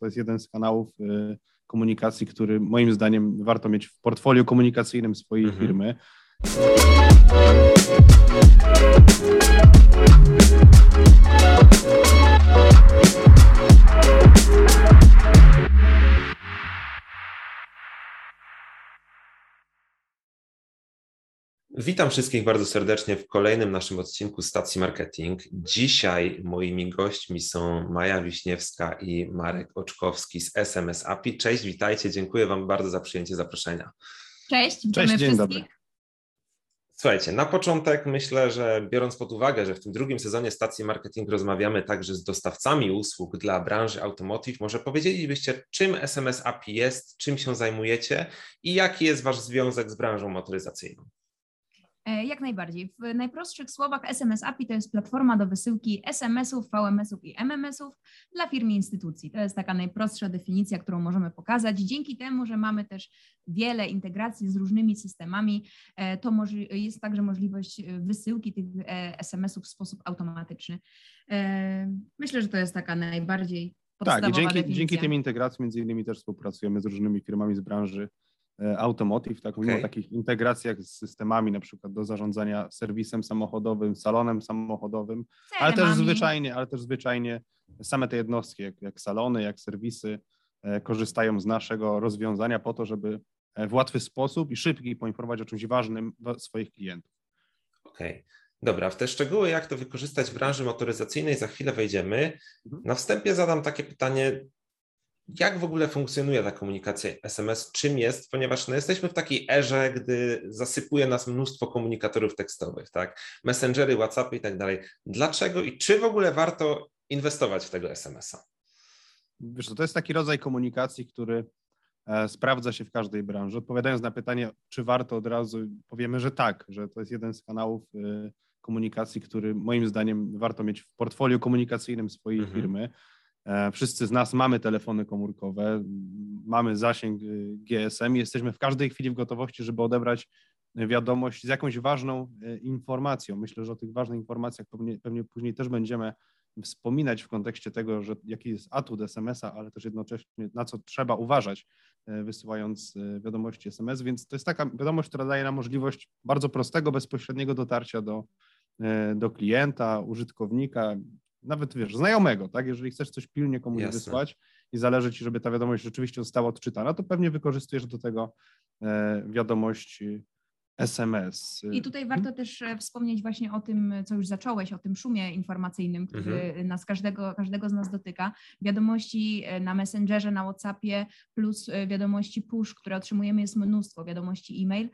To jest jeden z kanałów komunikacji, który moim zdaniem warto mieć w portfolio komunikacyjnym swojej mhm. firmy. Witam wszystkich bardzo serdecznie w kolejnym naszym odcinku Stacji Marketing. Dzisiaj moimi gośćmi są Maja Wiśniewska i Marek Oczkowski z SMS API. Cześć, witajcie, dziękuję Wam bardzo za przyjęcie zaproszenia. Cześć, Cześć dzień dobry. Słuchajcie, na początek myślę, że biorąc pod uwagę, że w tym drugim sezonie stacji marketing rozmawiamy także z dostawcami usług dla branży automotive, może powiedzielibyście, czym SMS API jest, czym się zajmujecie i jaki jest Wasz związek z branżą motoryzacyjną? E, jak najbardziej. W najprostszych słowach SMS API to jest platforma do wysyłki SMS-ów, VMS-ów i MMS-ów dla firm i instytucji. To jest taka najprostsza definicja, którą możemy pokazać. Dzięki temu, że mamy też wiele integracji z różnymi systemami, e, to jest także możliwość e, wysyłki tych SMS-ów w sposób automatyczny. Myślę, że to jest taka najbardziej podstawowa Tak, dzięki, definicja. dzięki tym integracjom między innymi też współpracujemy z różnymi firmami z branży automotive, tak mówimy okay. o takich integracjach z systemami, na przykład do zarządzania serwisem samochodowym, salonem samochodowym, ale też zwyczajnie, ale też zwyczajnie same te jednostki, jak, jak salony, jak serwisy, e, korzystają z naszego rozwiązania po to, żeby e, w łatwy sposób i szybki poinformować o czymś ważnym swoich klientów. Okej. Okay. Dobra, w te szczegóły, jak to wykorzystać w branży motoryzacyjnej, za chwilę wejdziemy. Mhm. Na wstępie zadam takie pytanie, jak w ogóle funkcjonuje ta komunikacja SMS, czym jest, ponieważ no, jesteśmy w takiej erze, gdy zasypuje nas mnóstwo komunikatorów tekstowych, tak? Messengery, WhatsAppy i tak dalej. Dlaczego i czy w ogóle warto inwestować w tego SMS-a? Wiesz, to jest taki rodzaj komunikacji, który e, sprawdza się w każdej branży. Odpowiadając na pytanie, czy warto od razu, powiemy, że tak, że to jest jeden z kanałów e, komunikacji, który moim zdaniem warto mieć w portfolio komunikacyjnym swojej mhm. firmy. E, wszyscy z nas mamy telefony komórkowe, mamy zasięg y, GSM i jesteśmy w każdej chwili w gotowości, żeby odebrać wiadomość z jakąś ważną e, informacją. Myślę, że o tych ważnych informacjach pewnie, pewnie później też będziemy wspominać w kontekście tego, że jaki jest atut SMS-a, ale też jednocześnie na co trzeba uważać, e, wysyłając wiadomości SMS. Więc to jest taka wiadomość, która daje nam możliwość bardzo prostego, bezpośredniego dotarcia do, do klienta, użytkownika, nawet wiesz, znajomego, tak? Jeżeli chcesz coś pilnie komuś Jasne. wysłać i zależy ci, żeby ta wiadomość rzeczywiście została odczytana, to pewnie wykorzystujesz do tego e, wiadomość SMS. I tutaj warto mhm. też e, wspomnieć właśnie o tym, co już zacząłeś, o tym szumie informacyjnym, który mhm. nas każdego, każdego z nas dotyka. Wiadomości e, na Messengerze, na WhatsAppie, plus e, wiadomości push, które otrzymujemy, jest mnóstwo, wiadomości e-mail.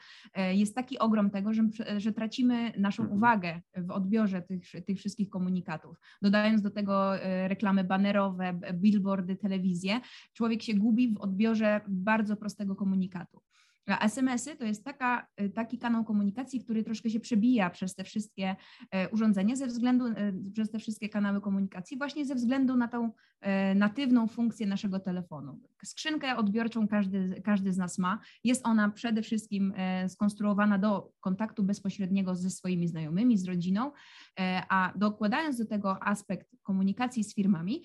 Jest taki ogrom tego, że, że tracimy naszą mhm. uwagę w odbiorze tych, tych wszystkich komunikatów. Dodając do tego reklamy banerowe, billboardy, telewizję, człowiek się gubi w odbiorze bardzo prostego komunikatu. SMS-y to jest taka, y, taki kanał komunikacji, który troszkę się przebija przez te wszystkie e, urządzenia, ze względu, e, przez te wszystkie kanały komunikacji, właśnie ze względu na tą e, natywną funkcję naszego telefonu. Skrzynkę odbiorczą każdy, każdy z nas ma. Jest ona przede wszystkim skonstruowana do kontaktu bezpośredniego ze swoimi znajomymi, z rodziną, a dokładając do tego aspekt komunikacji z firmami,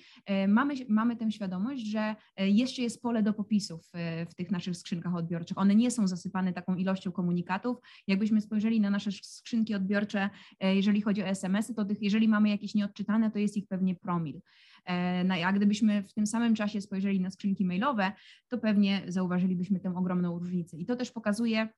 mamy, mamy tę świadomość, że jeszcze jest pole do popisów w tych naszych skrzynkach odbiorczych. One nie są zasypane taką ilością komunikatów. Jakbyśmy spojrzeli na nasze skrzynki odbiorcze, e, jeżeli chodzi o SMS-y, to tych, jeżeli mamy jakieś nieodczytane, to jest ich pewnie promil. E, a gdybyśmy w tym samym czasie spojrzeli na skrzynki mailowe, to pewnie zauważylibyśmy tę ogromną różnicę. I to też pokazuje,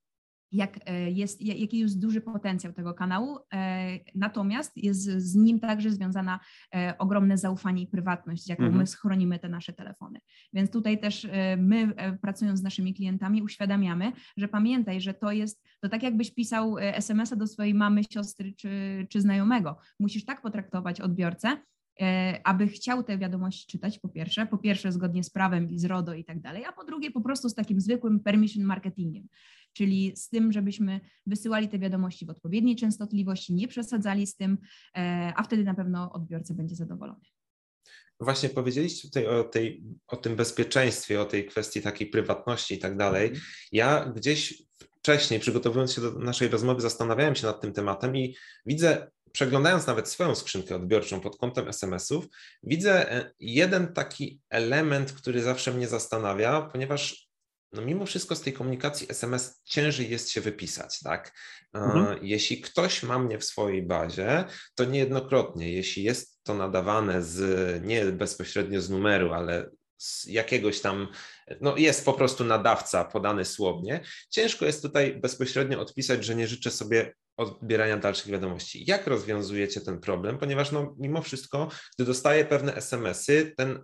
jak e, jest, jaki jest duży potencjał tego kanału, e, natomiast jest z nim także związana e, ogromne zaufanie i prywatność, jaką mhm. my schronimy te nasze telefony. Więc tutaj też my, pracując z naszymi klientami, uświadamiamy, że pamiętaj, że to jest, to tak jakbyś pisał SMS-a do swojej mamy, siostry czy, czy znajomego. Musisz tak potraktować odbiorcę, aby chciał te wiadomości czytać, po pierwsze, po pierwsze zgodnie z prawem i z RODO i tak dalej, a po drugie po prostu z takim zwykłym permission marketingiem czyli z tym, żebyśmy wysyłali te wiadomości w odpowiedniej częstotliwości, nie przesadzali z tym, e, a wtedy na pewno odbiorca będzie zadowolony. Właśnie powiedzieliście tutaj o, tej, o tym bezpieczeństwie, o tej kwestii takiej prywatności i tak dalej. Mhm. Ja gdzieś wcześniej, przygotowując się do naszej rozmowy, zastanawiałem się nad tym tematem i widzę przeglądając nawet swoją skrzynkę odbiorczą pod kątem SMS-ów, widzę e, jeden taki element, który zawsze mnie zastanawia, ponieważ no mimo wszystko z tej komunikacji SMS ciężej jest się wypisać, tak? Mhm. Jeśli ktoś ma mnie w swojej bazie, to niejednokrotnie, jeśli jest to nadawane z nie bezpośrednio z numeru, ale z jakiegoś tam, no jest po prostu nadawca podany słownie, ciężko jest tutaj bezpośrednio odpisać, że nie życzę sobie odbierania dalszych wiadomości. Jak rozwiązujecie ten problem? Ponieważ no, mimo wszystko, gdy dostaję pewne SMS-y, ten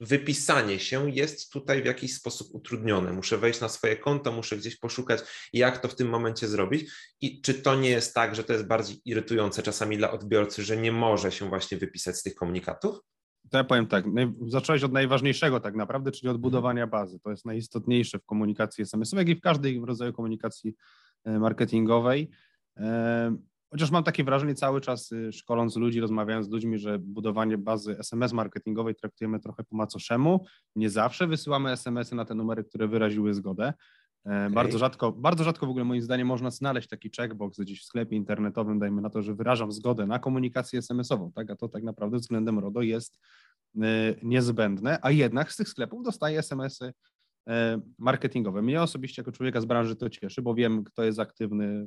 wypisanie się jest tutaj w jakiś sposób utrudnione. Muszę wejść na swoje konto, muszę gdzieś poszukać, jak to w tym momencie zrobić. I czy to nie jest tak, że to jest bardziej irytujące czasami dla odbiorcy, że nie może się właśnie wypisać z tych komunikatów? To ja powiem tak, zacząłeś od najważniejszego tak naprawdę, czyli od budowania bazy. To jest najistotniejsze w komunikacji SMS-owej, jak i w każdej rodzaju komunikacji e, marketingowej. Chociaż mam takie wrażenie cały czas, y, szkoląc ludzi, rozmawiając z ludźmi, że budowanie bazy SMS marketingowej traktujemy trochę po macoszemu. Nie zawsze wysyłamy SMS-y na te numery, które wyraziły zgodę. E, okay. Bardzo rzadko, bardzo rzadko w ogóle moim zdaniem można znaleźć taki checkbox gdzieś w sklepie internetowym, dajmy na to, że wyrażam zgodę na komunikację SMS-ową, tak? A to tak naprawdę względem RODO jest y, niezbędne, a jednak z tych sklepów dostaję SMS-y marketingowe. Mnie osobiście jako człowieka z branży to cieszy, bo wiem, kto jest aktywny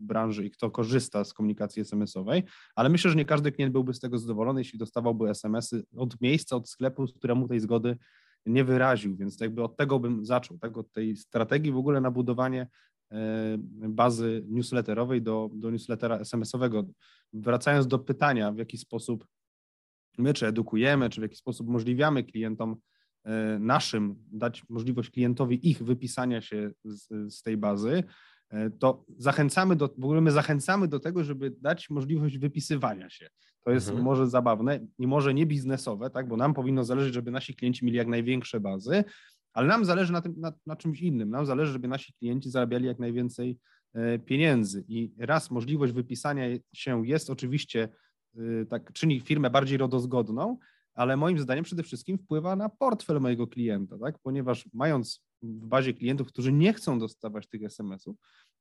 w branży i kto korzysta z komunikacji SMS-owej, ale myślę, że nie każdy klient byłby z tego zadowolony, jeśli dostawałby SMS-y od miejsca, od sklepu, któremu tej zgody nie wyraził, więc jakby od tego bym zaczął, tak, od tej strategii w ogóle na budowanie e, bazy newsletterowej do, do newslettera SMS-owego. Wracając do pytania, w jaki sposób my czy edukujemy, czy w jaki sposób umożliwiamy klientom E, naszym dać możliwość klientowi ich wypisania się z, z tej bazy, e, to zachęcamy do, w ogóle my zachęcamy do tego, żeby dać możliwość wypisywania się. To jest mhm. może zabawne i może nie biznesowe, tak, bo nam powinno zależeć, żeby nasi klienci mieli jak największe bazy, ale nam zależy na, tym, na, na czymś innym. Nam zależy, żeby nasi klienci zarabiali jak najwięcej e, pieniędzy. I raz możliwość wypisania się jest oczywiście, tak czyni firmę bardziej rodozgodną, ale moim zdaniem przede wszystkim wpływa na portfel mojego klienta, tak? ponieważ mając w bazie klientów, którzy nie chcą dostawać tych SMS-ów,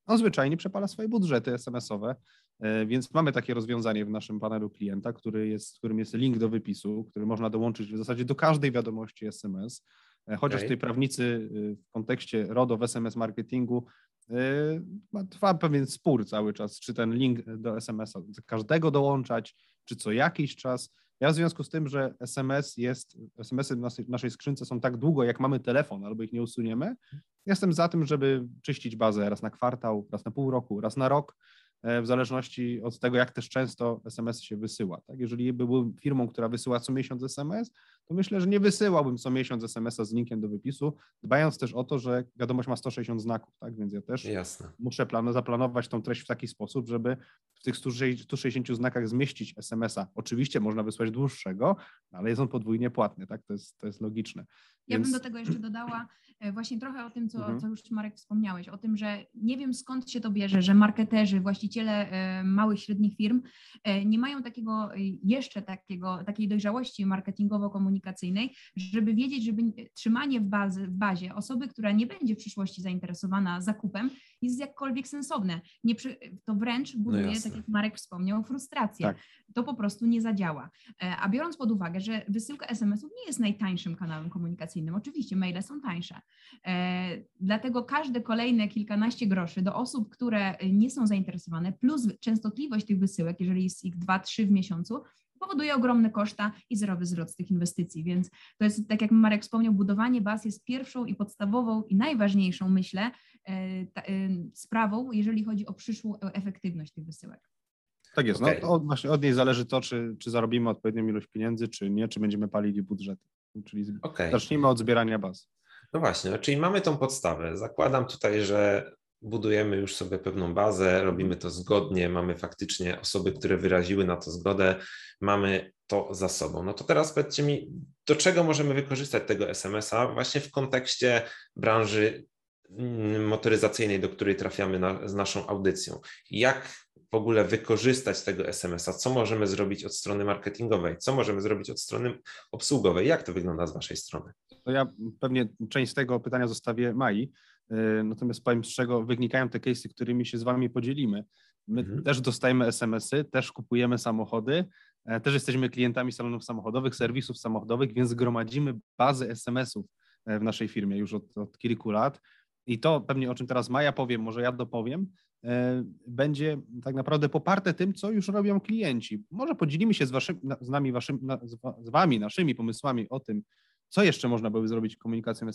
on zwyczajnie przepala swoje budżety SMS-owe, e, więc mamy takie rozwiązanie w naszym panelu klienta, który jest, którym jest link do wypisu, który można dołączyć w zasadzie do każdej wiadomości SMS. E, chociaż okay. tutaj prawnicy e, w kontekście RODO w SMS marketingu trwa pewien spór cały czas, czy ten link do SMS-a każdego dołączać, czy co jakiś czas. Ja w związku z tym, że SMS jest, SMS-y w naszej, skrzynce są tak długo, jak mamy telefon, albo ich nie usuniemy, jestem za tym, żeby czyścić bazę raz na kwartał, raz na pół roku, raz na rok, w zależności od tego, jak też często SMS się wysyła. Tak? Jeżeli byłbym firmą, która wysyła co miesiąc SMS, to myślę, że nie wysyłałbym co miesiąc SMS-a z linkiem do wypisu, dbając też o to, że wiadomość ma 160 znaków, tak? Więc ja też Jasne. muszę plan- zaplanować tą treść w taki sposób, żeby w tych 160 znakach zmieścić SMS-a. Oczywiście można wysłać dłuższego, ale jest on podwójnie płatny, tak? To jest, to jest logiczne. Ja bym do tego jeszcze dodała e, właśnie trochę o tym, co, mhm. co już Marek wspomniałeś, o tym, że nie wiem skąd się to bierze, że marketerzy, właściciele e, małych, średnich firm e, nie mają takiego jeszcze takiego, takiej dojrzałości marketingowo-komunikacyjnej, żeby wiedzieć, żeby trzymanie w, bazy, w bazie osoby, która nie będzie w przyszłości zainteresowana zakupem, jest jakkolwiek sensowne. Nie przy, to wręcz no buduje, no tak jak Marek wspomniał, frustrację. Tak. To po prostu nie zadziała. A biorąc pod uwagę, że wysyłka SMS-ów nie jest najtańszym kanałem komunikacyjnym. Oczywiście maile są tańsze. E, dlatego każde kolejne kilkanaście groszy do osób, które nie są zainteresowane, plus częstotliwość tych wysyłek, jeżeli jest ich dwa, trzy w miesiącu, powoduje ogromne koszta i zerowy wzrost tych inwestycji. Więc to jest, tak jak Marek wspomniał, budowanie baz jest pierwszą i podstawową i najważniejszą, myślę, e, ta, e, sprawą, jeżeli chodzi o przyszłą efektywność tych wysyłek. Tak jest. Okay. No, od, właśnie od niej zależy to, czy, czy zarobimy odpowiednią ilość pieniędzy, czy nie, czy będziemy palili budżety. Czyli okay. zacznijmy od zbierania baz. No właśnie, czyli mamy tą podstawę. Zakładam tutaj, że budujemy już sobie pewną bazę, robimy to zgodnie, mamy faktycznie osoby, które wyraziły na to zgodę, mamy to za sobą. No to teraz powiedzcie mi, do czego możemy wykorzystać tego SMS-a właśnie w kontekście branży mm, motoryzacyjnej, do której trafiamy na, z naszą audycją. Jak w ogóle wykorzystać tego SMS-a? Co możemy zrobić od strony marketingowej? Co możemy zrobić od strony obsługowej? Jak to wygląda z Waszej strony? To ja pewnie część tego pytania zostawię Mai, y, natomiast powiem z czego wynikają te case'y, którymi się z Wami podzielimy. My mhm. też dostajemy SMS-y, też kupujemy samochody, e, też jesteśmy klientami salonów samochodowych, serwisów samochodowych, więc gromadzimy bazę SMS-ów e, w naszej firmie już od, od kilku lat. I to pewnie o czym teraz Maja powiem, może ja dopowiem, będzie tak naprawdę poparte tym, co już robią klienci. Może podzielimy się z, z nami, waszym, z wami, naszymi pomysłami o tym, co jeszcze można by zrobić komunikacją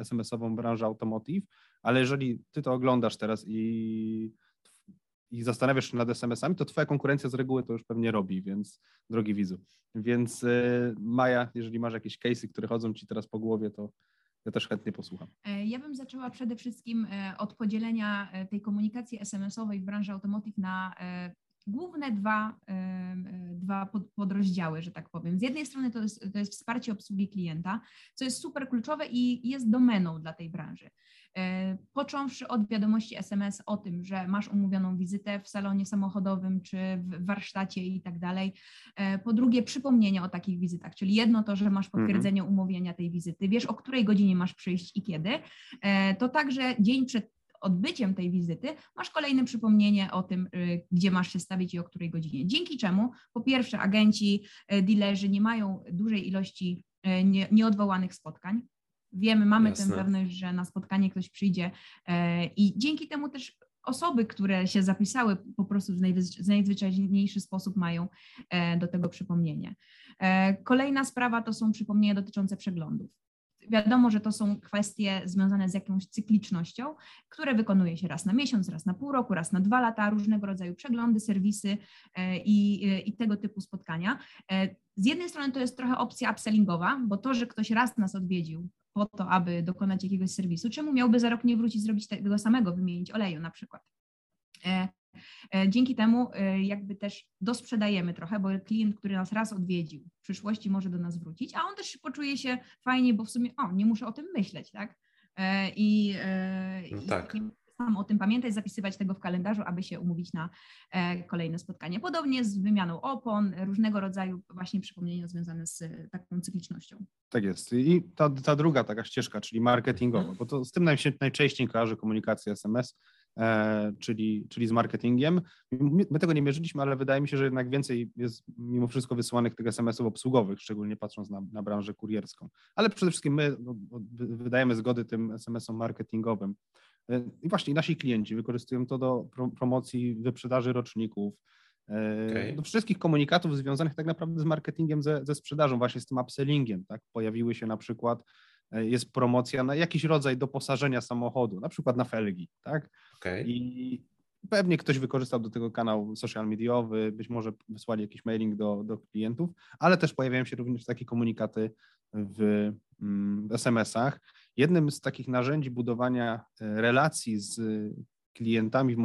SMS-ową branży automotive, ale jeżeli ty to oglądasz teraz i, i zastanawiasz się nad SMS-ami, to twoja konkurencja z reguły to już pewnie robi, więc drogi widzu. Więc y, Maja, jeżeli masz jakieś case'y, które chodzą ci teraz po głowie, to ja też chętnie posłucham. E, ja bym zaczęła przede wszystkim e, od podzielenia e, tej komunikacji SMS-owej w branży automotive na główne dwa, dwa podrozdziały, że tak powiem. Z jednej strony to jest, to jest wsparcie obsługi klienta, co jest super kluczowe i jest domeną dla tej branży. E, począwszy od wiadomości SMS o tym, że masz umówioną wizytę w salonie samochodowym czy w warsztacie i tak dalej. E, po drugie, przypomnienie o takich wizytach, czyli jedno to, że masz mhm. potwierdzenie umówienia tej wizyty, wiesz o której godzinie masz przyjść i kiedy, e, to także dzień przed odbyciem tej wizyty masz kolejne przypomnienie o tym, y, gdzie masz się stawić i o której godzinie. Dzięki czemu, po pierwsze, agenci, y, dealerzy nie mają dużej ilości y, nie, nieodwołanych spotkań. Wiemy, mamy Jasne. tę pewność, że na spotkanie ktoś przyjdzie i dzięki temu też osoby, które się zapisały, po prostu w najzwyczajniejszy sposób mają do tego przypomnienie. Kolejna sprawa to są przypomnienia dotyczące przeglądów. Wiadomo, że to są kwestie związane z jakąś cyklicznością, które wykonuje się raz na miesiąc, raz na pół roku, raz na dwa lata, różnego rodzaju przeglądy, serwisy e, i, e, i tego typu spotkania. E, z jednej strony to jest trochę opcja upsellingowa, bo to, że ktoś raz nas odwiedził po to, aby dokonać jakiegoś serwisu, czemu miałby za rok nie wrócić, zrobić tego samego, wymienić oleju na przykład. E, dzięki temu e, jakby też dosprzedajemy trochę, bo klient, który nas raz odwiedził, w przyszłości może do nas wrócić, a on też poczuje się fajnie, bo w sumie, o, nie muszę o tym myśleć, tak? E, I, no tak. i sam o tym pamiętać, zapisywać tego w kalendarzu, aby się umówić na kolejne spotkanie. Podobnie z wymianą opon, różnego rodzaju właśnie przypomnienia związane z taką cyklicznością. Tak jest. I ta, ta druga taka ścieżka, czyli marketingowa, mhm. bo to z tym najczęściej kojarzy komunikacja SMS, czyli, czyli z marketingiem. My tego nie mierzyliśmy, ale wydaje mi się, że jednak więcej jest mimo wszystko wysyłanych tych SMS-ów obsługowych, szczególnie patrząc na, na branżę kurierską. Ale przede wszystkim my no, wydajemy zgody tym SMS-om marketingowym. E, I właśnie nasi klienci wykorzystują to do promocji wyprzedaży roczników, e, okay. do wszystkich komunikatów związanych tak naprawdę z marketingiem, ze, ze sprzedażą, właśnie z tym upsellingiem. Tak? Pojawiły się na przykład E, jest promocja na jakiś rodzaj doposażenia samochodu, na przykład na felgi, tak? Okay. I pewnie ktoś wykorzystał do tego kanał social mediowy, być może wysłali jakiś mailing do, do klientów, ale też pojawiają się również takie komunikaty w, mm, w SMS-ach. Jednym z takich narzędzi budowania e, relacji z klientami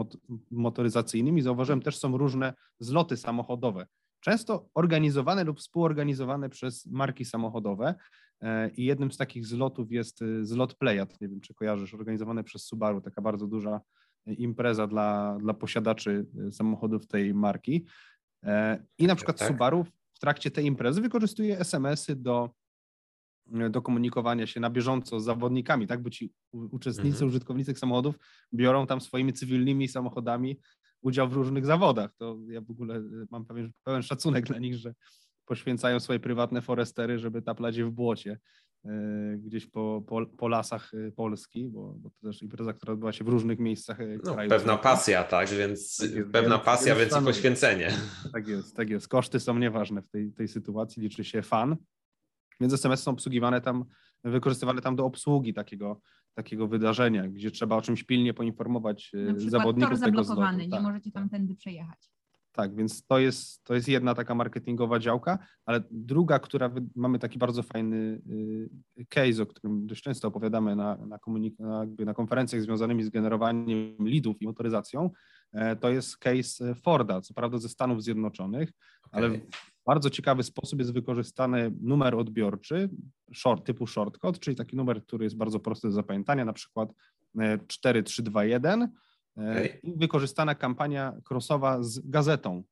motoryzacyjnymi, zauważyłem, też są różne zloty samochodowe często organizowane lub współorganizowane przez marki samochodowe. E, I jednym z takich zlotów jest e, zlot Playat, nie wiem czy kojarzysz, organizowany przez Subaru, taka bardzo duża e, impreza dla, dla posiadaczy samochodów tej marki. I na przykład tak. Subaru w trakcie tej imprezy wykorzystuje SMS-y do, do komunikowania się na bieżąco z zawodnikami, tak? Bo ci uczestnicy, mhm. użytkownicy samochodów biorą tam swoimi cywilnymi samochodami udział w różnych zawodach. To ja w ogóle y, mam pewien, pełen szacunek dla nich, że poświęcają swoje prywatne forestery, żeby taplać je w błocie y, gdzieś po, po, po lasach y, Polski, bo, bo, to też impreza, która odbyła się w różnych miejscach no, kraju. Pewna pasja, tak, więc tak jest, pewna więc, pasja, więc, i poświęcenie. Tak jest, tak jest. Koszty są nieważne w tej, tej sytuacji, liczy się fan, więc SMS są obsługiwane tam, wykorzystywane tam do obsługi takiego takiego wydarzenia, gdzie trzeba o czymś pilnie poinformować Na e, zawodników tor zablokowany, tego nie tak, możecie tam tędy przejechać. Tak, więc to jest, to jest jedna taka marketingowa działka, ale druga, która mamy taki bardzo fajny y, case, o którym dość często opowiadamy na, na, na, na konferencjach związanymi z generowaniem leadów i motoryzacją, e, to jest case Forda, co prawda ze Stanów Zjednoczonych, okay. ale bardzo ciekawy sposób jest wykorzystany numer odbiorczy short, typu shortcode, czyli taki numer, który jest bardzo prosty do zapamiętania, na przykład 4321 e, okay. E, i wykorzystana kampania crossowa z gazetą.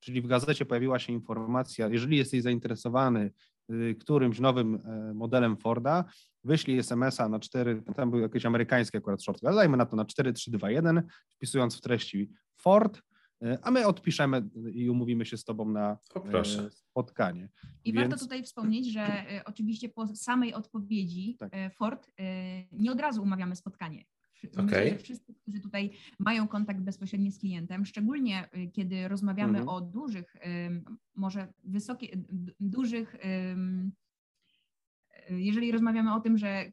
Czyli w gazecie pojawiła się informacja, jeżeli jesteś zainteresowany y, którymś nowym e, modelem Forda, wyślij SMS-a na 4, tam był jakiś amerykański akurat shortcode, ale dajmy na to na 4321, wpisując w treści Ford, e, a my odpiszemy i umówimy się z Tobą na spotkanie. I Więc... warto tutaj wspomnieć, że oczywiście po samej odpowiedzi tak. Ford nie od razu umawiamy spotkanie. Myślę, okay. że wszyscy, którzy tutaj mają kontakt bezpośredni z klientem, szczególnie kiedy rozmawiamy mhm. o dużych, może wysokie, dużych jeżeli rozmawiamy o tym, że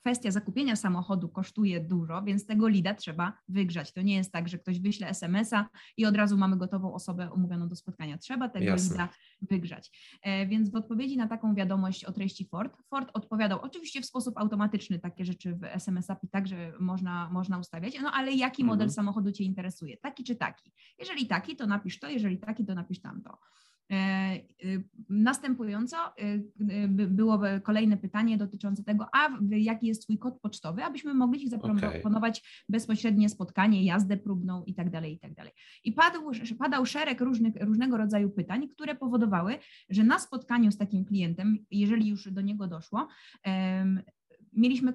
kwestia zakupienia samochodu kosztuje dużo, więc tego lida trzeba wygrzać. To nie jest tak, że ktoś wyśle SMS-a i od razu mamy gotową osobę umówioną do spotkania. Trzeba tego Jasne. lida wygrzać. E, więc w odpowiedzi na taką wiadomość o treści Ford, Ford odpowiadał oczywiście w sposób automatyczny, takie rzeczy w SMS API także można, można ustawiać, no ale jaki model mhm. samochodu Cię interesuje? Taki czy taki? Jeżeli taki, to napisz to, jeżeli taki, to napisz tamto. E, y, następująco y, było kolejne pytanie dotyczące tego, a jaki jest Twój kod pocztowy, abyśmy mogli Ci zaproponować okay. bezpośrednie spotkanie, jazdę próbną i tak dalej, i tak dalej. I padł, padał szereg różnych, różnego rodzaju pytań, które powodowały, że na spotkaniu z takim klientem, jeżeli już do niego doszło, mieliśmy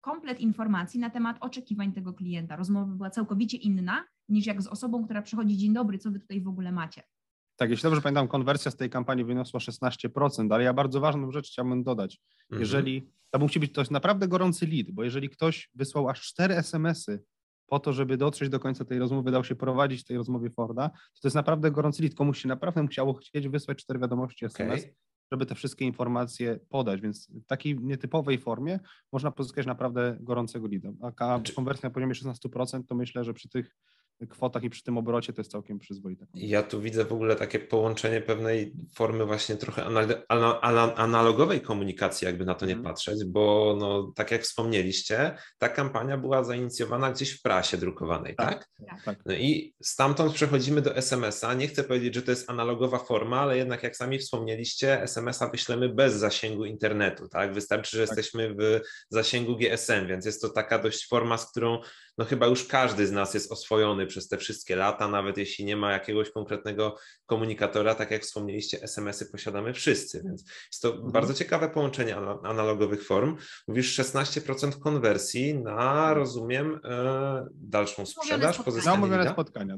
komplet informacji na temat oczekiwań tego klienta. Rozmowa była całkowicie inna niż jak z osobą, która przychodzi, dzień dobry, co Wy tutaj w ogóle macie. Tak, jeśli dobrze pamiętam, konwersja z tej kampanii wyniosła 16%, ale ja bardzo ważną rzecz chciałbym dodać. Mhm. Jeżeli to musi być to jest naprawdę gorący lead, bo jeżeli ktoś wysłał aż 4 SMS-y po to, żeby dotrzeć do końca tej rozmowy, dał się prowadzić tej rozmowie Forda, to to jest naprawdę gorący lead. Komuś się naprawdę chciało chcieć wysłać 4 wiadomości SMS, okay. żeby te wszystkie informacje podać, więc w takiej nietypowej formie można pozyskać naprawdę gorącego leada. A konwersja na poziomie 16% to myślę, że przy tych kwotach i przy tym obrocie to jest całkiem przyzwoite. Ja tu widzę w ogóle takie połączenie pewnej formy właśnie trochę analogowej komunikacji, jakby na to nie mm. patrzeć, bo no, tak jak wspomnieliście, ta kampania była zainicjowana gdzieś w prasie drukowanej, tak? tak? tak. No i stamtąd przechodzimy do SMS-a. Nie chcę powiedzieć, że to jest analogowa forma, ale jednak jak sami wspomnieliście, SMS-a wyślemy bez zasięgu internetu, tak? Wystarczy, że tak. jesteśmy w zasięgu GSM, więc jest to taka dość forma, z którą no chyba już każdy z nas jest oswojony przez te wszystkie lata, nawet jeśli nie ma jakiegoś konkretnego komunikatora, tak jak wspomnieliście, SMS-y posiadamy wszyscy, więc jest to mhm. bardzo ciekawe połączenie analogowych form. Mówisz 16% konwersji na, rozumiem, e, dalszą sprzedaż, pozyskanie Na umówione spotkania.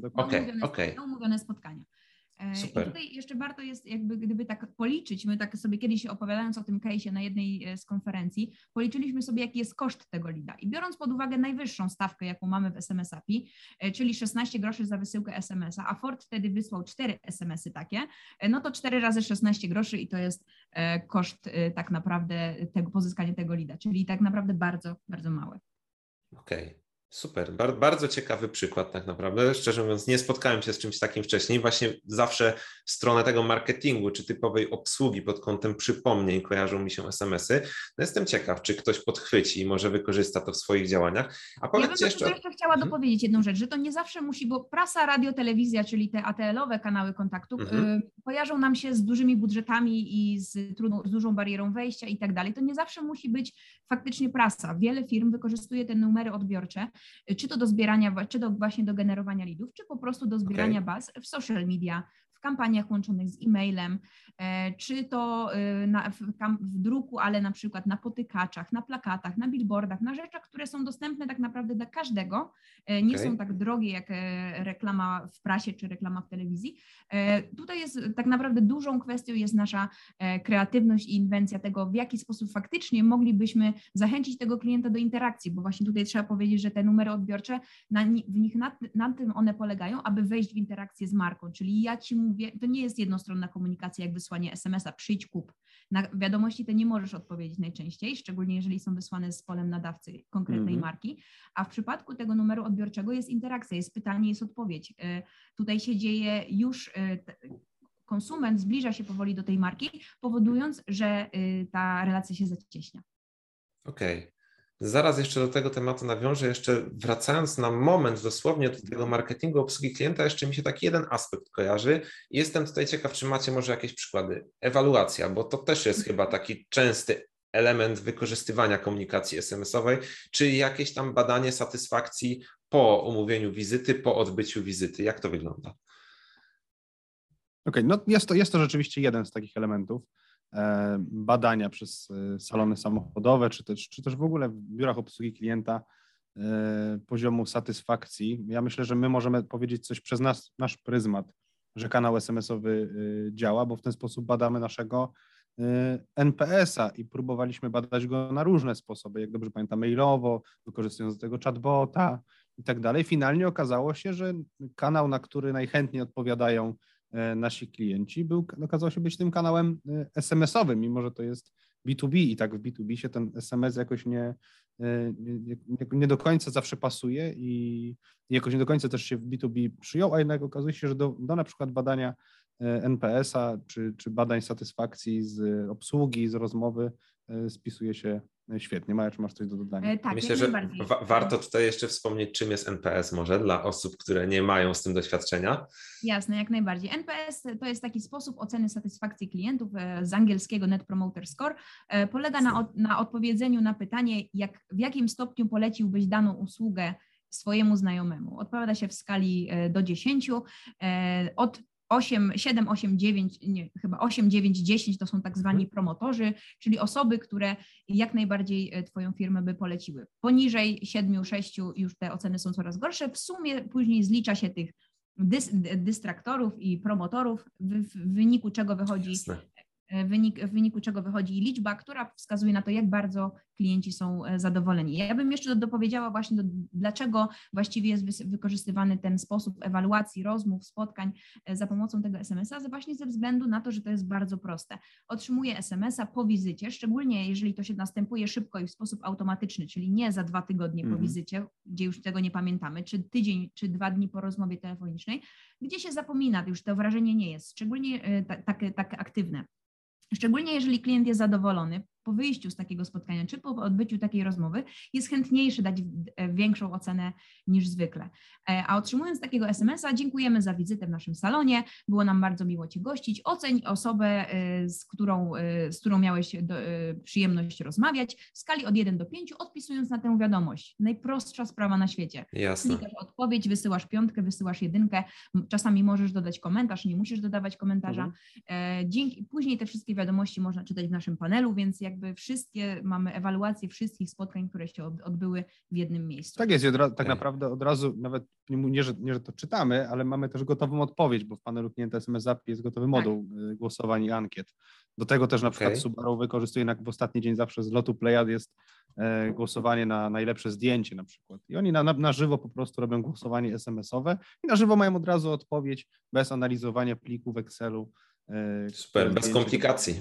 Okej. Na umówione spotkania. E, Super. I tutaj jeszcze warto jest, jakby gdyby tak policzyć, my tak sobie kiedyś opowiadając o tym case'ie na jednej e, z konferencji, policzyliśmy sobie, jaki jest koszt tego lida. I biorąc pod uwagę najwyższą stawkę, jaką mamy w SMS API, e, czyli 16 groszy za wysyłkę SMS-a, a Ford wtedy wysłał 4 SMS-y takie, no to 4 razy 16 groszy i to jest koszt tak naprawdę tego pozyskania tego lida, czyli tak naprawdę bardzo, bardzo małe. Okej. Okay. Super, Bar bardzo ciekawy przykład tak naprawdę. Szczerze mówiąc, nie spotkałem się z czymś takim wcześniej. Właśnie zawsze stronę tego marketingu czy typowej obsługi pod kątem przypomnień kojarzą mi się SMS-y. No jestem ciekaw, czy ktoś podchwyci i może wykorzysta to w swoich działaniach. A powiedzcie ja jeszcze... jeszcze chciała mhm. dopowiedzieć jedną rzecz, że to nie zawsze musi, bo prasa, radio, telewizja, czyli te ATL-owe kanały kontaktów mhm. y, kojarzą nam się z dużymi budżetami i z, trudną, z dużą barierą wejścia i tak dalej. To nie zawsze musi być faktycznie prasa. Wiele firm wykorzystuje te numery odbiorcze czy to do zbierania, czy to właśnie do generowania lidów, czy po prostu do zbierania okay. baz w social media, kampaniach łączonych z e-mailem, e, czy to e, na, w, w, druku, ale na przykład na potykaczach, na plakatach, na billboardach, na rzeczach, które są dostępne tak naprawdę dla każdego, e, nie okay. są tak drogie jak reklama w prasie czy reklama w telewizji. Tutaj jest tak naprawdę dużą kwestią jest nasza kreatywność i inwencja tego, w jaki sposób faktycznie moglibyśmy zachęcić tego klienta do interakcji, bo właśnie tutaj trzeba powiedzieć, że te numery odbiorcze, na, w nich nad, nad tym one polegają, aby wejść w interakcję z marką, czyli ja Ci mówię, mówię, to nie jest jednostronna komunikacja jak wysłanie SMS-a, przyjdź kup. Na wiadomości te nie możesz odpowiedzieć najczęściej, szczególnie jeżeli są wysłane z polem nadawcy konkretnej mm-hmm. marki, a w przypadku tego numeru odbiorczego jest interakcja, jest pytanie, jest odpowiedź. E, tutaj się dzieje już e, konsument zbliża się powoli do tej marki, powodując, że e, ta relacja się zacieśnia. Okej. Okay. Zaraz jeszcze do tego tematu nawiążę. Jeszcze wracając na moment dosłownie do tego marketingu obsługi klienta, jeszcze mi się taki jeden aspekt kojarzy. Jestem tutaj ciekaw, czy macie może jakieś przykłady. Ewaluacja, bo to też jest chyba taki częsty element wykorzystywania komunikacji SMS-owej, czy jakieś tam badanie satysfakcji po umówieniu wizyty, po odbyciu wizyty. Jak to wygląda? Okej, okay, no jest to, jest to rzeczywiście jeden z takich elementów. E, badania przez e, salony samochodowe, czy też, czy też w ogóle w biurach obsługi klienta. poziomu satysfakcji. Ja myślę, że my możemy powiedzieć coś przez nas, nasz pryzmat, że kanał SMS-owy działa, bo w ten sposób badamy naszego NPS-a i próbowaliśmy badać go na różne sposoby, jak dobrze pamiętam, mailowo, wykorzystując do tego chatbota i tak dalej. Finalnie okazało się, że kanał, na który najchętniej odpowiadają e, nasi klienci, był, okazał się być tym kanałem e, SMS-owym, mimo że to jest B2B i tak w B2B się ten SMS jakoś nie, e, nie, nie, do końca zawsze pasuje i jakoś nie do końca też się w B2B przyjął, a jednak okazuje się, że do, do na przykład badania NPS-a czy, czy badań satysfakcji z obsługi, z rozmowy spisuje się świetnie. Maja, czy masz coś do dodania? E, tak, Myślę, że wa warto tutaj jeszcze wspomnieć, czym jest NPS może dla osób, które nie mają z tym doświadczenia. Jasne, jak najbardziej. NPS to jest taki sposób oceny satysfakcji klientów e, z angielskiego Net Promoter Score. E, polega na, na odpowiedzeniu na pytanie, jak, w jakim stopniu poleciłbyś daną usługę swojemu znajomemu. Odpowiada się w skali do 10. Od 8, 7, 8, 9, nie, chyba 8, 9, 10 to są tak zwani mhm. promotorzy, czyli osoby, które jak najbardziej e, Twoją firmę by poleciły. Poniżej 7, 6 już te oceny są coraz gorsze. W sumie później zlicza się tych dys, dystraktorów i promotorów, w, w wyniku czego wychodzi Jasne. Wynik, w wyniku czego wychodzi liczba, która wskazuje na to, jak bardzo klienci są e, zadowoleni. Ja bym jeszcze dopowiedziała właśnie, do, dlaczego właściwie jest wykorzystywany ten sposób ewaluacji, rozmów, spotkań e, za pomocą tego SMS-a, właśnie ze względu na to, że to jest bardzo proste. Otrzymuję SMS-a po wizycie, szczególnie jeżeli to się następuje szybko i w sposób automatyczny, czyli nie za dwa tygodnie mm. po mhm. wizycie, gdzie już tego nie pamiętamy, czy tydzień, czy dwa dni po rozmowie telefonicznej, gdzie się zapomina, już to wrażenie nie jest, szczególnie takie tak aktywne. Szczególnie jeżeli klient jest zadowolony, po wyjściu z takiego spotkania, czy po odbyciu takiej rozmowy, jest chętniejszy dać e, większą ocenę niż zwykle. E, a otrzymując takiego SMS-a, dziękujemy za wizytę w naszym salonie, było nam bardzo miło Cię gościć, oceń osobę, e, z którą, z którą miałeś do, przyjemność rozmawiać w skali od 1 do 5, odpisując na tę wiadomość. Najprostsza sprawa na świecie. Jasne. Klikasz odpowiedź, wysyłasz piątkę, wysyłasz jedynkę, czasami możesz dodać komentarz, nie musisz dodawać komentarza. Mhm. Dzięki, później te wszystkie wiadomości można czytać w naszym panelu, więc jak jakby wszystkie, mamy ewaluację wszystkich spotkań, które się odbyły w jednym miejscu. Tak jest, tak naprawdę od razu, nawet nie że, nie, że to czytamy, ale mamy też gotową odpowiedź, bo w panelu klienta SMS Zap jest gotowy tak. moduł tak. głosowań i ankiet. Do tego też na okay. przykład Subaru wykorzystuje na, w ostatni dzień zawsze z lotu Playad jest e, głosowanie na najlepsze zdjęcie na przykład. I oni na, na, na żywo po prostu robią głosowanie SMS-owe i na żywo mają od razu odpowiedź bez analizowania pliku w Excelu. E, Super, bez komplikacji.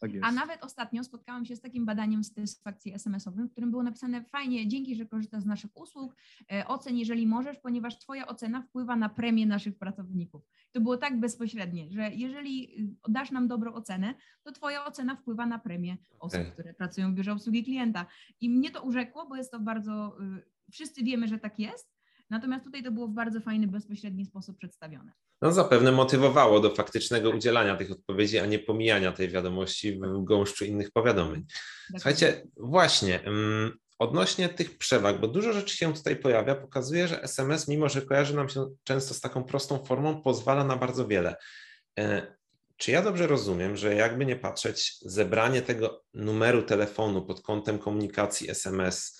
Tak A nawet ostatnio spotkałam się z takim badaniem satysfakcji SMS-owym, w którym było napisane fajnie, dzięki, że korzystasz z naszych usług, e, ocen jeżeli możesz, ponieważ Twoja ocena wpływa na premię naszych pracowników. To było tak bezpośrednie, że jeżeli y, dasz nam dobrą ocenę, to Twoja ocena wpływa na premię osób, okay. które pracują w biurze obsługi klienta. I mnie to urzekło, bo jest to bardzo, y, wszyscy wiemy, że tak jest, Natomiast tutaj to było w bardzo fajny, bezpośredni sposób przedstawione. No zapewne motywowało do faktycznego udzielania tych odpowiedzi, a nie pomijania tej wiadomości w gąszczu innych powiadomień. Słuchajcie, właśnie, mm, odnośnie tych przewag, bo dużo rzeczy się tutaj pojawia, pokazuje, że SMS, mimo że kojarzy nam się często z taką prostą formą, pozwala na bardzo wiele. E, czy ja dobrze rozumiem, że jakby nie patrzeć, zebranie tego numeru telefonu pod kątem komunikacji SMS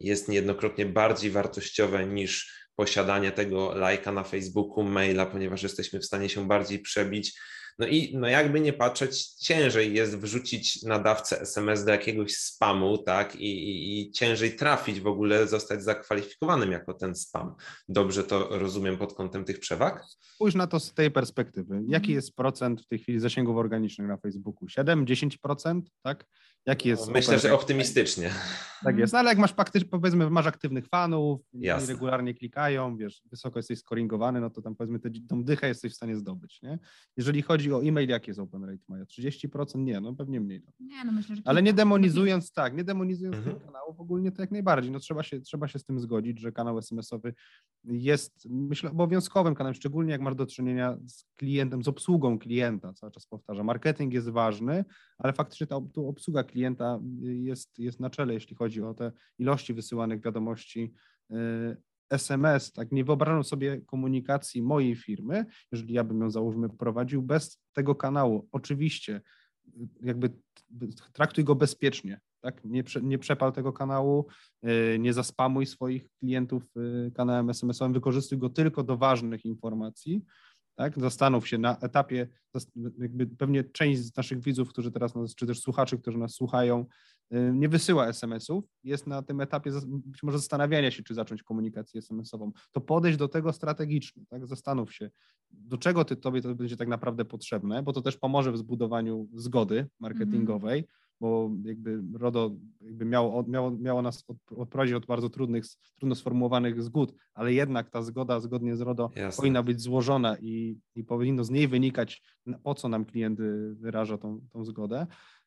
jest niejednokrotnie bardziej wartościowe niż posiadanie tego lajka na Facebooku, maila, ponieważ jesteśmy w stanie się bardziej przebić. No i no jakby nie patrzeć, ciężej jest wrzucić nadawcę SMS do jakiegoś spamu, tak, I, i, i, ciężej trafić w ogóle, zostać zakwalifikowanym jako ten spam. Dobrze to rozumiem pod kątem tych przewag? Spójrz na to z tej perspektywy. Jaki mhm. jest procent w tej chwili zasięgów organicznych na Facebooku? 7, 10%, tak? Jaki jest no, Myślę, że optymistycznie. Tak jest, no, ale jak masz powiedzmy, masz aktywnych fanów, Jasne. regularnie klikają, wiesz, wysoko jesteś scoringowany, no to tam powiedzmy tę, dychę jesteś w stanie zdobyć, nie? Jeżeli chodzi o e-mail, jaki jest open rate Maja? 30%? Nie, no pewnie mniej. No. Nie, no myślę, że ale nie demonizując, tak, nie demonizując mhm. tych kanałów ogólnie to jak najbardziej, no trzeba się, trzeba się z tym zgodzić, że kanał SMS-owy jest, myślę, obowiązkowym kanałem, szczególnie jak masz do czynienia z klientem, z obsługą klienta, cały czas powtarzam. Marketing jest ważny, ale faktycznie ta obsługa klienta jest, jest na czele, jeśli chodzi o te ilości wysyłanych wiadomości SMS. Y, tak, nie wyobrażam sobie komunikacji mojej firmy, jeżeli ja bym ją załóżmy prowadził bez tego kanału. Oczywiście, jakby traktuj go bezpiecznie. tak? Nie, nie przepal tego kanału, y, nie zaspamuj swoich klientów y, kanałem SMS-owym, wykorzystuj go tylko do ważnych informacji, tak? Zastanów się na etapie, jakby pewnie część z naszych widzów, którzy teraz nas, czy też słuchaczy, którzy nas słuchają, y, nie wysyła SMS-ów, jest na tym etapie być może zastanawiania się, czy zacząć komunikację SMS-ową. To podejść do tego strategicznie, tak? Zastanów się, do czego ty, tobie to będzie tak naprawdę potrzebne, bo to też pomoże w zbudowaniu zgody marketingowej. Mm -hmm bo jakby RODO jakby miało, miało, miało nas odprowadzić od bardzo trudnych, trudno sformułowanych zgód, ale jednak ta zgoda zgodnie z RODO Jasne. powinna być złożona i, i powinno z niej wynikać, po co nam klient wyraża tą, tą zgodę.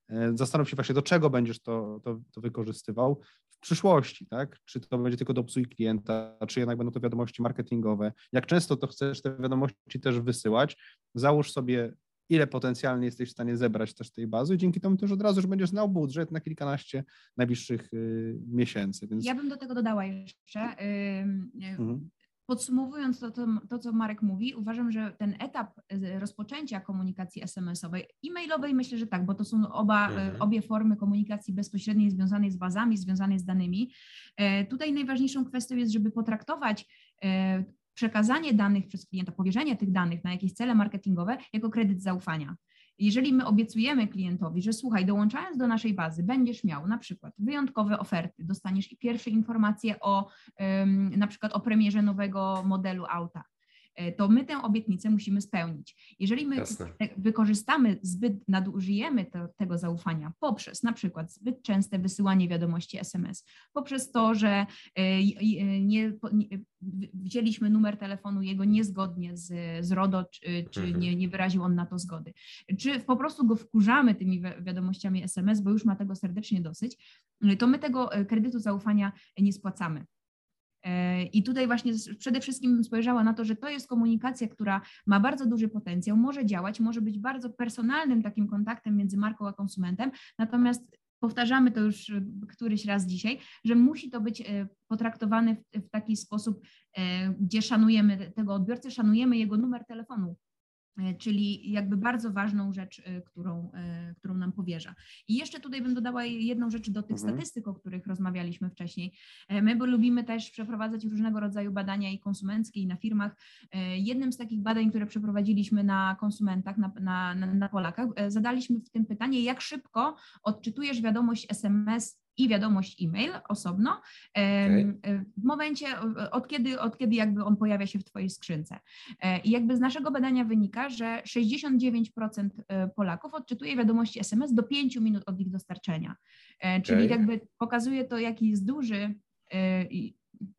E, zastanów się właśnie, do czego będziesz to, to, to wykorzystywał w przyszłości, tak? Czy to będzie tylko do obsługi klienta, czy jednak będą to wiadomości marketingowe. Jak często to chcesz te wiadomości też wysyłać, załóż sobie ile potencjalnie jesteś w stanie zebrać też tej bazy. Dzięki temu też od razu już będziesz znał budżet na kilkanaście najbliższych y, miesięcy. Więc... Ja bym do tego dodała jeszcze. Mhm. Podsumowując to, to, to, co Marek mówi, uważam, że ten etap y, rozpoczęcia komunikacji SMS-owej, e-mailowej myślę, że tak, bo to są oba, y, mhm. obie formy komunikacji bezpośredniej związanej z bazami, związanej z danymi. E, tutaj najważniejszą kwestią jest, żeby potraktować przekazanie danych przez klienta, powierzenie tych danych na jakieś cele marketingowe jako kredyt zaufania. Jeżeli my obiecujemy klientowi, że słuchaj, dołączając do naszej bazy, będziesz miał na przykład wyjątkowe oferty, dostaniesz pierwsze informacje o na przykład o premierze nowego modelu auta, to my tę obietnicę musimy spełnić. Jeżeli my Jasne. wykorzystamy zbyt, nadużyjemy to, tego zaufania poprzez na przykład zbyt częste wysyłanie wiadomości SMS, poprzez to, że e, e, nie, nie wzięliśmy numer telefonu jego niezgodnie z, z RODO, czy, czy mhm. nie, nie wyraził on na to zgody, czy po prostu go wkurzamy tymi wiadomościami SMS, bo już ma tego serdecznie dosyć, to my tego kredytu zaufania nie spłacamy. I tutaj właśnie przede wszystkim spojrzała na to, że to jest komunikacja, która ma bardzo duży potencjał, może działać, może być bardzo personalnym takim kontaktem między marką a konsumentem, natomiast powtarzamy to już któryś raz dzisiaj, że musi to być e, potraktowane w, taki sposób, e, gdzie szanujemy tego odbiorcę, szanujemy jego numer telefonu, E, czyli jakby bardzo ważną rzecz, e, którą, e, którą nam powierza. I jeszcze tutaj bym dodała jedną rzecz do tych mhm. statystyk, o których rozmawialiśmy wcześniej. My bo lubimy też przeprowadzać różnego rodzaju badania i konsumenckie i na firmach. Jednym z takich badań, które przeprowadziliśmy na konsumentach, na, na, na Polakach, zadaliśmy w tym pytanie, jak szybko odczytujesz wiadomość SMS i wiadomość e-mail osobno okay. w momencie, od kiedy, od kiedy jakby on pojawia się w Twojej skrzynce. E, I jakby z naszego badania wynika, że 69% e, Polaków odczytuje wiadomości SMS do 5 minut od ich dostarczenia. E, czyli okay. jakby pokazuje to, jaki jest duży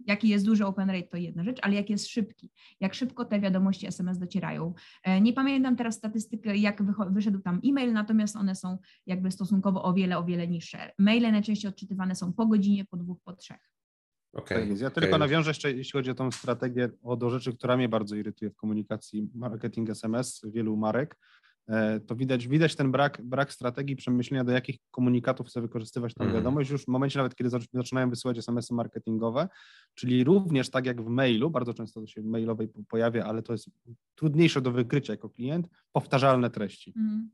jaki jest duży open rate, to jedna rzecz, ale jak jest szybki, jak szybko te wiadomości SMS docierają. E, nie pamiętam teraz statystyki, jak wyszedł tam e-mail, natomiast one są jakby stosunkowo o wiele, o wiele niższe. Maile najczęściej odczytywane są po godzinie, po dwóch, po trzech. Okay, tak ja okay. tylko nawiążę jeszcze, jeśli chodzi o tą strategię, o do rzeczy, która mnie bardzo irytuje w komunikacji marketing SMS wielu marek, to widać, widać ten brak, brak strategii przemyślenia, do jakich komunikatów chce wykorzystywać tę mhm. wiadomość już w momencie nawet, kiedy zaczynają wysyłać SMS-y marketingowe, czyli również tak jak w mailu, bardzo często to się w mailowej pojawia, ale to jest trudniejsze do wykrycia jako klient, powtarzalne treści. Mhm.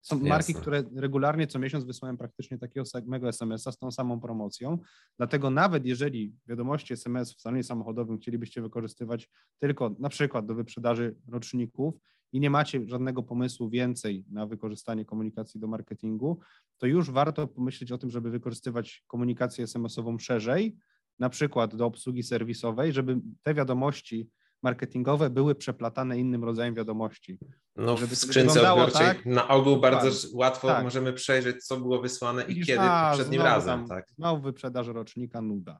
Są Jasne. marki, które regularnie co miesiąc wysyłają praktycznie takiego samego SMS-a z tą samą promocją. Dlatego nawet jeżeli wiadomości SMS w salonie samochodowym chcielibyście wykorzystywać tylko na przykład do wyprzedaży roczników i nie macie żadnego pomysłu więcej na wykorzystanie komunikacji do marketingu, to już warto pomyśleć o tym, żeby wykorzystywać komunikację SMS-ową szerzej, na przykład do obsługi serwisowej, żeby te wiadomości marketingowe były przeplatane innym rodzajem wiadomości. No w skrzynce odbiorczej tak, na ogół bardzo tak, łatwo tak. możemy przejrzeć, co było wysłane i kiedy a, poprzednim razem. Tam, tak. Znowu wyprzedaż rocznika, nuda.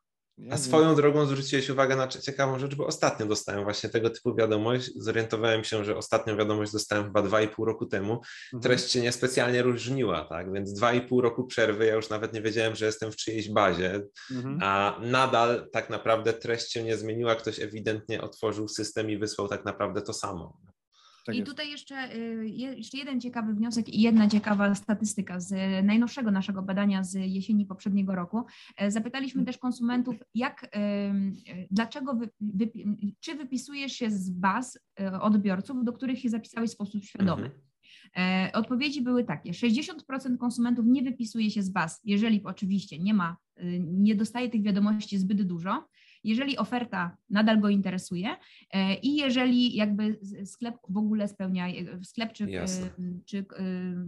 A swoją drogą zwróciłeś uwagę na ciekawą rzecz, bo ostatnio dostałem właśnie tego typu wiadomość. Zorientowałem się, że ostatnią wiadomość dostałem chyba dwa i pół roku temu. Mhm. Treść się niespecjalnie różniła, tak? Więc dwa i pół roku przerwy, ja już nawet nie wiedziałem, że jestem w czyjejś bazie, mhm. a nadal tak naprawdę treść się nie zmieniła. Ktoś ewidentnie otworzył system i wysłał tak naprawdę to samo. Tak I jest. tutaj jeszcze, y, jeszcze jeden ciekawy wniosek i jedna ciekawa statystyka z najnowszego naszego badania z jesieni poprzedniego roku. E, zapytaliśmy też konsumentów, jak, dlaczego, wy, wy, czy wypisujesz się z baz e, odbiorców, do których się zapisałeś w sposób świadomy. Mhm. Odpowiedzi były takie: 60% konsumentów nie wypisuje się z baz, jeżeli oczywiście nie ma, nie dostaje tych wiadomości zbyt dużo jeżeli oferta nadal go interesuje e, i jeżeli jakby sklep w ogóle spełnia, e, sklep czy, e, czy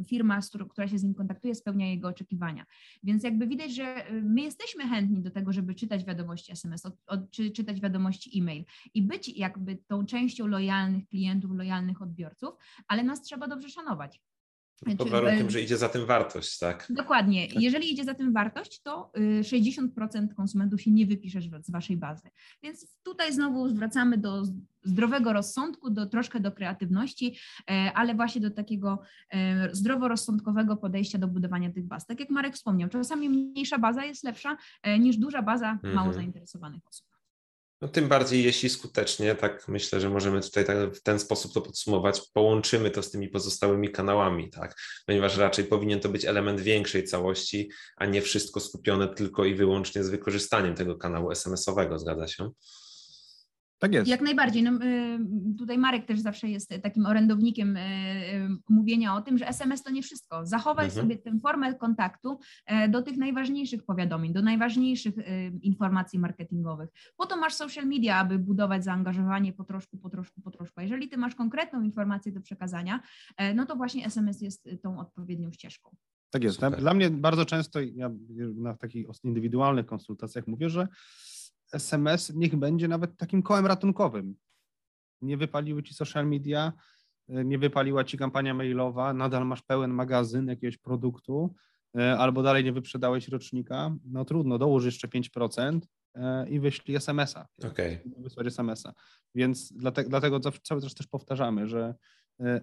firma, która się z nim kontaktuje, spełnia jego oczekiwania. Więc jakby widać, że my jesteśmy chętni do tego, żeby czytać wiadomości SMS, od, od, czy czytać wiadomości e-mail i być jakby tą częścią lojalnych klientów, lojalnych odbiorców, ale nas trzeba dobrze szanować. Pod warunkiem, że idzie za tym wartość, tak? Dokładnie. Jeżeli idzie za tym wartość, to 60% y, konsumentów się nie wypisze z waszej bazy. Więc tutaj znowu zwracamy do zdrowego rozsądku, do troszkę do kreatywności, e, ale właśnie do takiego e, zdroworozsądkowego podejścia do budowania tych baz. Tak jak Marek wspomniał, czasami mniejsza baza jest lepsza e, niż duża baza mało mhm. zainteresowanych osób. No, tym bardziej, jeśli skutecznie, tak myślę, że możemy tutaj tak w ten sposób to podsumować, połączymy to z tymi pozostałymi kanałami, tak? Ponieważ raczej powinien to być element większej całości, a nie wszystko skupione tylko i wyłącznie z wykorzystaniem tego kanału SMS-owego, zgadza się? Tak jest. Jak najbardziej. No, y, tutaj Marek też zawsze jest takim orędownikiem y, y, mówienia o tym, że SMS to nie wszystko. Zachowaj mhm. sobie tę formę kontaktu e, do tych najważniejszych powiadomień, do najważniejszych informacji marketingowych. Po to masz social media, aby budować zaangażowanie po troszku, po troszku, po troszku. A jeżeli ty masz konkretną informację do przekazania, e, no to właśnie SMS jest tą odpowiednią ścieżką. Tak jest. Super. Dla mnie bardzo często, ja na takich indywidualnych konsultacjach mówię, że SMS niech będzie nawet takim kołem ratunkowym. Nie wypaliły ci social media, nie wypaliła ci kampania mailowa, nadal masz pełen magazyn jakiegoś produktu, e, albo dalej nie wyprzedałeś rocznika, no trudno, dołóż jeszcze 5% e, i wyślij SMS-a. Okay. Wysłać SMS-a. Więc dlatego, dlatego cały czas też powtarzamy, że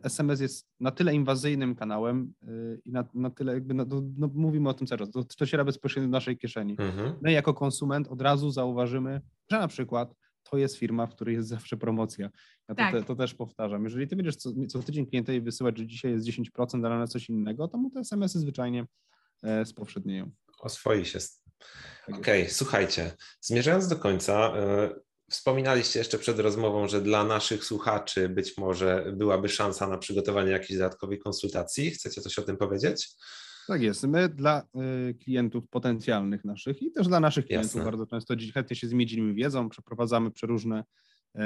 SMS jest na tyle inwazyjnym kanałem e, i na, na tyle jakby, no, no, mówimy o tym cały czas, to, to się bezpośrednio w naszej kieszeni. Mhm. My jako konsument od razu zauważymy, że na przykład to jest firma, w której jest zawsze promocja. Ja to, tak. te, to też powtarzam. Jeżeli ty będziesz co, co tydzień klientowi wysyłać, że dzisiaj jest 10%, ale na coś innego, to mu te SMS-y zwyczajnie e, spowszednieją. Oswoi się. Tak Okej, okay, słuchajcie, zmierzając do końca, Wspominaliście jeszcze przed rozmową, że dla naszych słuchaczy być może byłaby szansa na przygotowanie jakiejś dodatkowej konsultacji. Chcecie coś o tym powiedzieć? Tak jest. My dla y, klientów potencjalnych naszych i też dla naszych klientów Jasne. bardzo często chętnie się z dzielimy wiedzą, przeprowadzamy przeróżne y,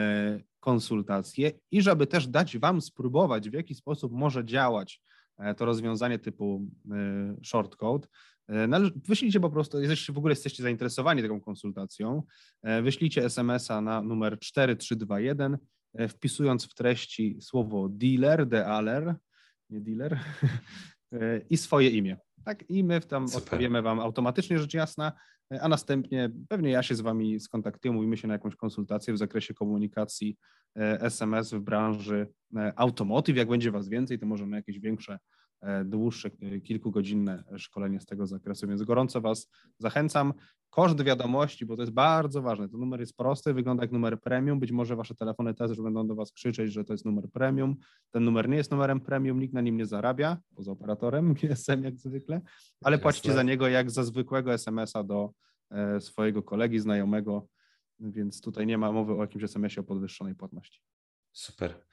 konsultacje i żeby też dać Wam spróbować, w jaki sposób może działać y, to rozwiązanie typu y, shortcode, E, wyślijcie po prostu, jeżeli w ogóle jesteście zainteresowani taką konsultacją, e, wyślijcie SMS-a na numer 4321, e, wpisując w treści słowo dealer, dealer, nie dealer, i swoje imię. Tak, i my tam Super. odpowiemy Wam automatycznie, rzecz jasna, a następnie pewnie ja się z Wami skontaktuję, mówimy się na jakąś konsultację w zakresie komunikacji SMS w branży automotive. Jak będzie Was więcej, to możemy jakieś większe dłuższe, e, kilkugodzinne szkolenie z tego zakresu, więc gorąco Was zachęcam. Koszt wiadomości, bo to jest bardzo ważne. To numer jest prosty, wygląda jak numer premium. Być może Wasze telefony też będą do Was krzyczeć, że to jest numer premium. Ten numer nie jest numerem premium, nikt na nim nie zarabia, poza operatorem GSM jak zwykle, ale płacicie za niego jak za zwykłego SMS-a do e, swojego kolegi, znajomego, więc tutaj nie ma mowy o jakimś SMS-ie o podwyższonej płatności. Super.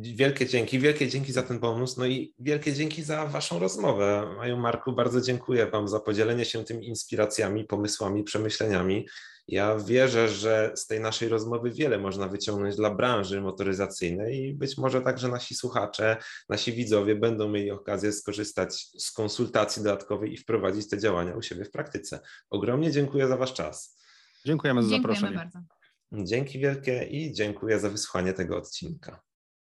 Wielkie dzięki, wielkie dzięki za ten bonus, no i wielkie dzięki za Waszą rozmowę. Maju Marku, bardzo dziękuję Wam za podzielenie się tymi inspiracjami, pomysłami, przemyśleniami. Ja wierzę, że z tej naszej rozmowy wiele można wyciągnąć dla branży motoryzacyjnej i być może także nasi słuchacze, nasi widzowie będą mieli okazję skorzystać z konsultacji dodatkowej i wprowadzić te działania u siebie w praktyce. Ogromnie dziękuję za Wasz czas. Dziękujemy za Dziękujemy zaproszenie. Bardzo. Dzięki wielkie i dziękuję za wysłanie tego odcinka.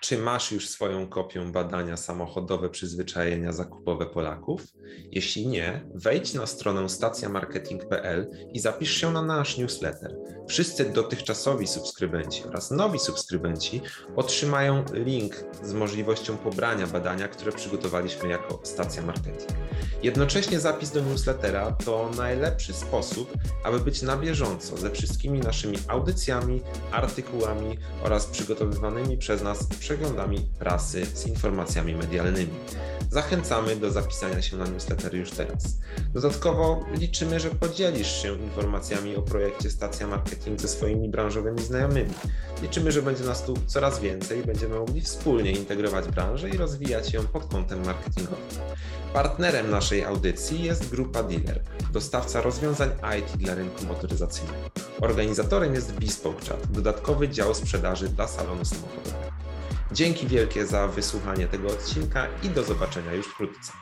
Czy masz już swoją kopię badania samochodowe przyzwyczajenia zakupowe Polaków? Jeśli nie, wejdź na stronę stacjamarketing.pl i zapisz się na nasz newsletter. Wszyscy dotychczasowi subskrybenci oraz nowi subskrybenci otrzymają link z możliwością pobrania badania, które przygotowaliśmy jako Stacja Marketing. Jednocześnie zapis do newslettera to najlepszy sposób, aby być na bieżąco ze wszystkimi naszymi audycjami, artykułami oraz przygotowywanymi przez nas przeglądami prasy z informacjami medialnymi. Zachęcamy do zapisania się na newsletter już teraz. Dodatkowo liczymy, że podzielisz się informacjami o projekcie Stacja Marketing ze swoimi branżowymi znajomymi. Liczymy, że będzie nas tu coraz więcej i będziemy mogli wspólnie integrować branżę i rozwijać ją pod kątem marketingowym. Partnerem naszej audycji jest Grupa Dealer, dostawca rozwiązań IT dla rynku motoryzacyjnego. Organizatorem jest Bespoke Chat, dodatkowy dział sprzedaży dla salonu samochodowego. Dzięki wielkie za wysłuchanie tego odcinka i do zobaczenia już wkrótce.